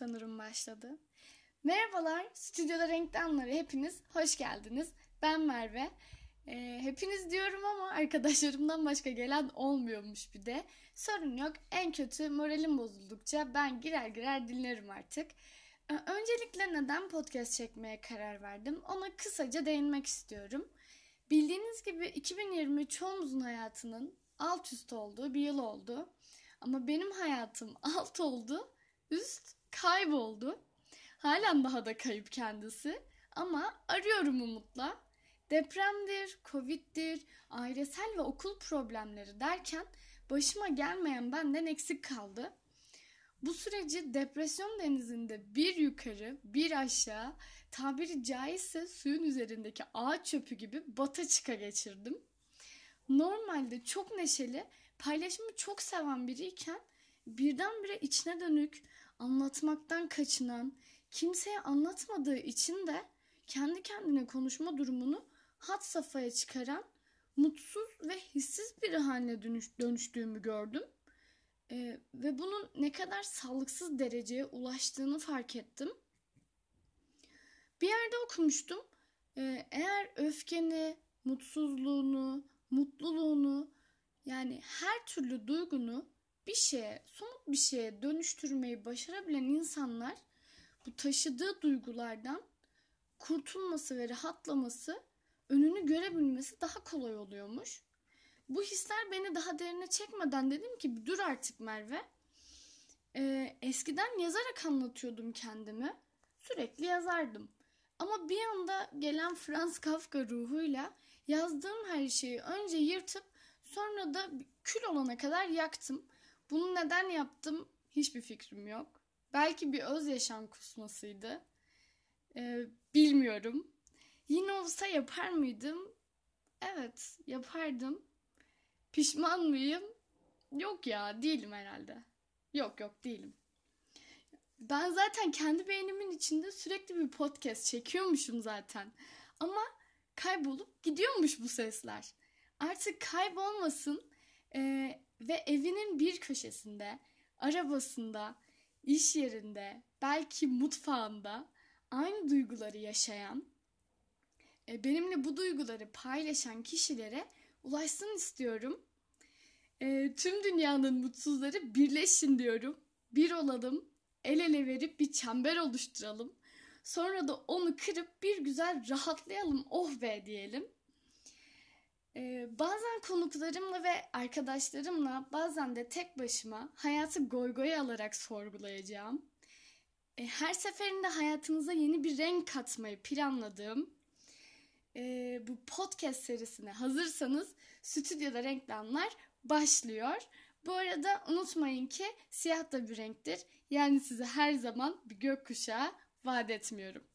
başladı. Merhabalar, Stüdyoda Renkli Anları hepiniz hoş geldiniz. Ben Merve. Ee, hepiniz diyorum ama arkadaşlarımdan başka gelen olmuyormuş bir de. Sorun yok, en kötü moralim bozuldukça ben girer girer dinlerim artık. Ee, öncelikle neden podcast çekmeye karar verdim ona kısaca değinmek istiyorum. Bildiğiniz gibi 2020 çoğumuzun hayatının alt üst olduğu bir yıl oldu. Ama benim hayatım alt oldu, üst kayboldu. Halen daha da kayıp kendisi. Ama arıyorum umutla. Depremdir, covid'dir, ailesel ve okul problemleri derken başıma gelmeyen benden eksik kaldı. Bu süreci depresyon denizinde bir yukarı bir aşağı tabiri caizse suyun üzerindeki ağaç çöpü gibi bata çıka geçirdim. Normalde çok neşeli, paylaşımı çok seven biriyken birdenbire içine dönük, anlatmaktan kaçınan, kimseye anlatmadığı için de kendi kendine konuşma durumunu hat safhaya çıkaran, mutsuz ve hissiz bir haline dönüş, dönüştüğümü gördüm. Ee, ve bunun ne kadar sağlıksız dereceye ulaştığını fark ettim. Bir yerde okumuştum. Ee, eğer öfkeni, mutsuzluğunu, mutluluğunu yani her türlü duygunu bir şeye, somut bir şeye dönüştürmeyi başarabilen insanlar bu taşıdığı duygulardan kurtulması ve rahatlaması, önünü görebilmesi daha kolay oluyormuş. Bu hisler beni daha derine çekmeden dedim ki dur artık Merve. Ee, eskiden yazarak anlatıyordum kendimi. Sürekli yazardım. Ama bir anda gelen Franz Kafka ruhuyla yazdığım her şeyi önce yırtıp sonra da kül olana kadar yaktım. Bunu neden yaptım hiçbir fikrim yok. Belki bir öz yaşam kusmasıydı. Ee, bilmiyorum. Yine olsa yapar mıydım? Evet, yapardım. Pişman mıyım? Yok ya, değilim herhalde. Yok yok değilim. Ben zaten kendi beynimin içinde sürekli bir podcast çekiyormuşum zaten. Ama kaybolup gidiyormuş bu sesler. Artık kaybolmasın e, ve evinin bir köşesinde, arabasında, iş yerinde, belki mutfağında aynı duyguları yaşayan, e, benimle bu duyguları paylaşan kişilere ulaşsın istiyorum. E, tüm dünyanın mutsuzları birleşin diyorum. Bir olalım, el ele verip bir çember oluşturalım. Sonra da onu kırıp bir güzel rahatlayalım, oh be diyelim. Bazen konuklarımla ve arkadaşlarımla bazen de tek başıma hayatı goygoya alarak sorgulayacağım. Ee, her seferinde hayatınıza yeni bir renk katmayı planladığım e, bu podcast serisine hazırsanız stüdyoda renklenler başlıyor. Bu arada unutmayın ki siyah da bir renktir. Yani size her zaman bir gökkuşağı vaat etmiyorum.